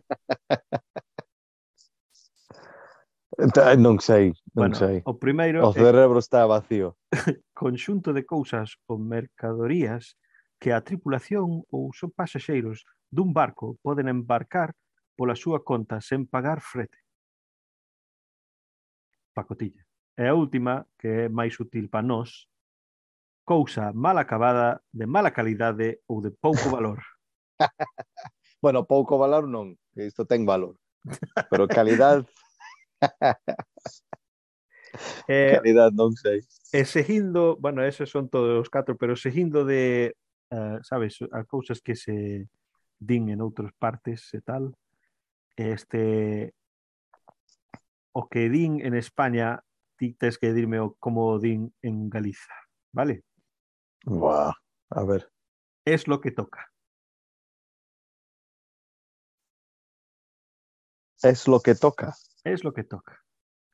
Eh, non sei, non bueno, sei. O primeiro O cerebro está vacío. (laughs) Conxunto de cousas ou mercadorías que a tripulación ou son pasaxeiros dun barco poden embarcar pola súa conta sen pagar frete. Pacotilla. E a última, que é máis útil para nós, cousa mal acabada, de mala calidade ou de pouco valor. (laughs) bueno, pouco valor non, isto ten valor. Pero calidade (laughs) (laughs) E, calidad non sei. e seguindo, bueno, esos son todos os catro, pero seguindo de, uh, sabes, a cousas que se din en outras partes e tal, este, o que din en España, ti tes que dirme o como din en Galiza, vale? Buah, a ver. Es lo que toca. Es lo que toca. Es lo que toca.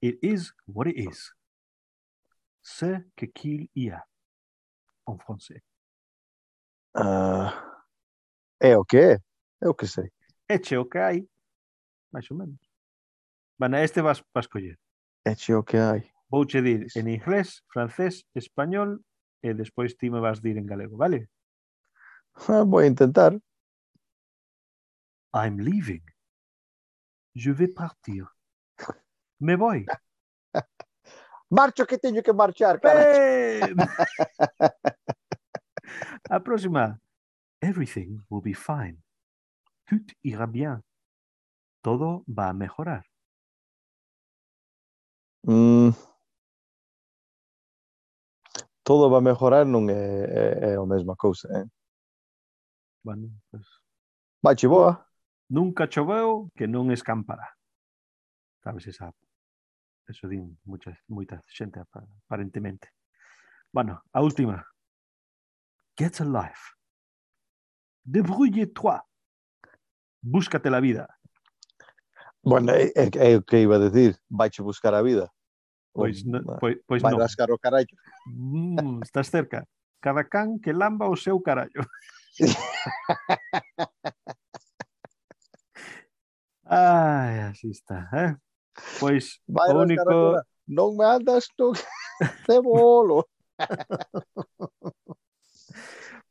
It is what it is. Ce que qu'il y a. En français. Ah, é o que é? É o que sei. Eche o que hai. Mais ou menos. Bueno, este vas para escoller. Eche o que hai. Vouche dir en inglés, francés, español e despois ti me vas dir en galego, vale? Ah, Vou intentar. I'm leaving. Je vais partir. Me voy. (laughs) Marcho que teño que marchar, cara. (laughs) A próxima. Everything will be fine. Tout ira bien. Todo va a mejorar. Mm. Todo va a mejorar non é, é, é a mesma cousa, eh? Bueno, pues, boa. nunca choveu que non escampará. Sabes esa eso din mucha, moita xente aparentemente. Bueno, a última. Get a life. Debrouille-toi. Búscate la vida. Bueno, é, é, é o que iba a decir, vaiche buscar a vida. Pois, no, pois, pois vai non. rascar o carallo. Mm, estás cerca. Cada can que lamba o seu carallo. (laughs) Ai, así está, eh? Pois Vai o único carreira. non me andas tú (laughs) te bolo. (laughs)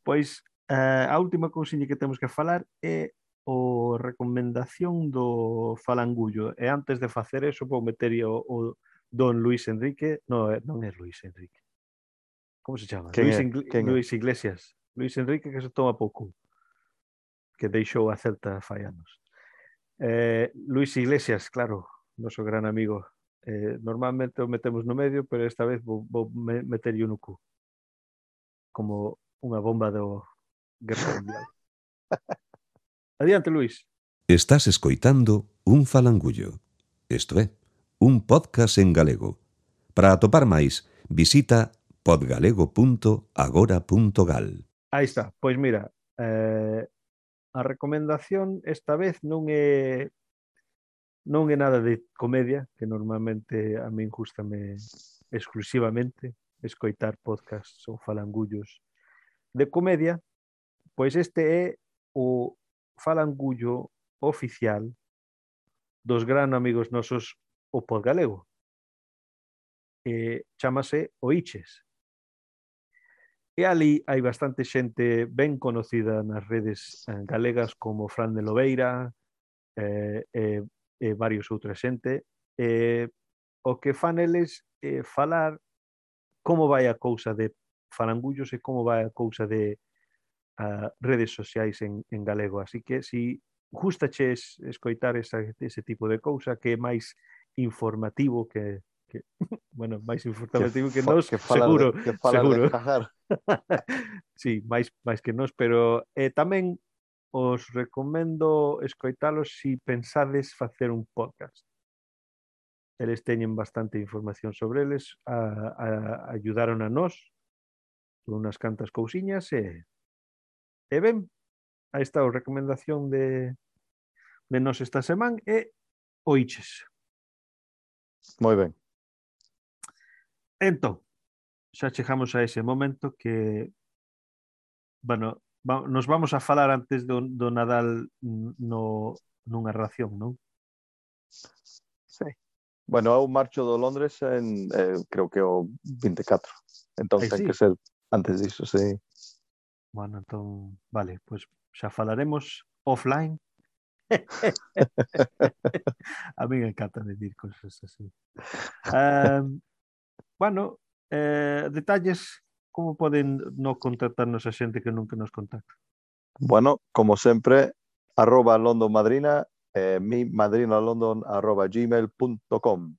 pois eh, a última cousiña que temos que falar é o recomendación do Falangullo. E antes de facer eso, vou meter o, o don Luis Enrique. No, eh, non é Luis Enrique. Como se chama? Luis, é? Ingl... Luis Iglesias. Luis Enrique que se toma pouco. Que deixou a Celta fai anos. Eh, Luis Iglesias, claro, noso gran amigo. Eh, normalmente o metemos no medio, pero esta vez vou, vou meter no cu. Como unha bomba do Guerra Mundial. (laughs) Adiante, Luis. Estás escoitando Un Falangullo. Isto é, un podcast en galego. Para atopar máis, visita podgalego.agora.gal. Aí está, pois mira, eh, a recomendación esta vez non é non é nada de comedia, que normalmente a min gustame exclusivamente escoitar podcasts ou falangullos de comedia, pois este é o falangullo oficial dos gran amigos nosos o Podgalego. Eh, chámase Oiches. E ali hai bastante xente ben conocida nas redes eh, galegas como Fran de Lobeira eh, eh, e varios outra xente. Eh, o que fan eles é eh, falar como vai a cousa de farangullos e como vai a cousa de a, redes sociais en, en galego. Así que si gustaches escoitar esa, ese tipo de cousa que é máis informativo que, que, (laughs) bueno, máis informativo que, que nós, que falar, seguro, que falar seguro. De cagar. (laughs) sí, máis, máis que nós, pero eh, tamén os recomendo escoitalos se si pensades facer un podcast. Eles teñen bastante información sobre eles, a, a, ayudaron a nós con unhas cantas cousiñas e, e ben, aí está a recomendación de, de nos esta semana e oiches. Moi ben. Entón, xa chegamos a ese momento que bueno, va, nos vamos a falar antes do, do Nadal no, nunha ración, non? Sí. Bueno, eu marcho do Londres en, eh, creo que o 24. Entón, Ay, ten sí. que ser antes disso, sí. Bueno, entón, vale, pois pues xa falaremos offline. (laughs) (laughs) a mí me encanta decir cosas así. Um, Bueno, eh, detalles, como poden no contactarnos a xente que nunca nos contacta? Bueno, como sempre, arroba londonmadrina, eh, mi madrinalondon arroba gmail.com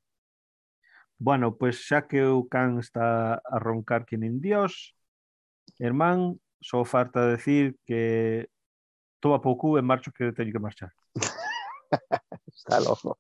Bueno, pois xa que o can está a roncar que nin Dios, hermán, só farta decir que toma pouco e marcho que teño que marchar. (laughs) Hasta logo.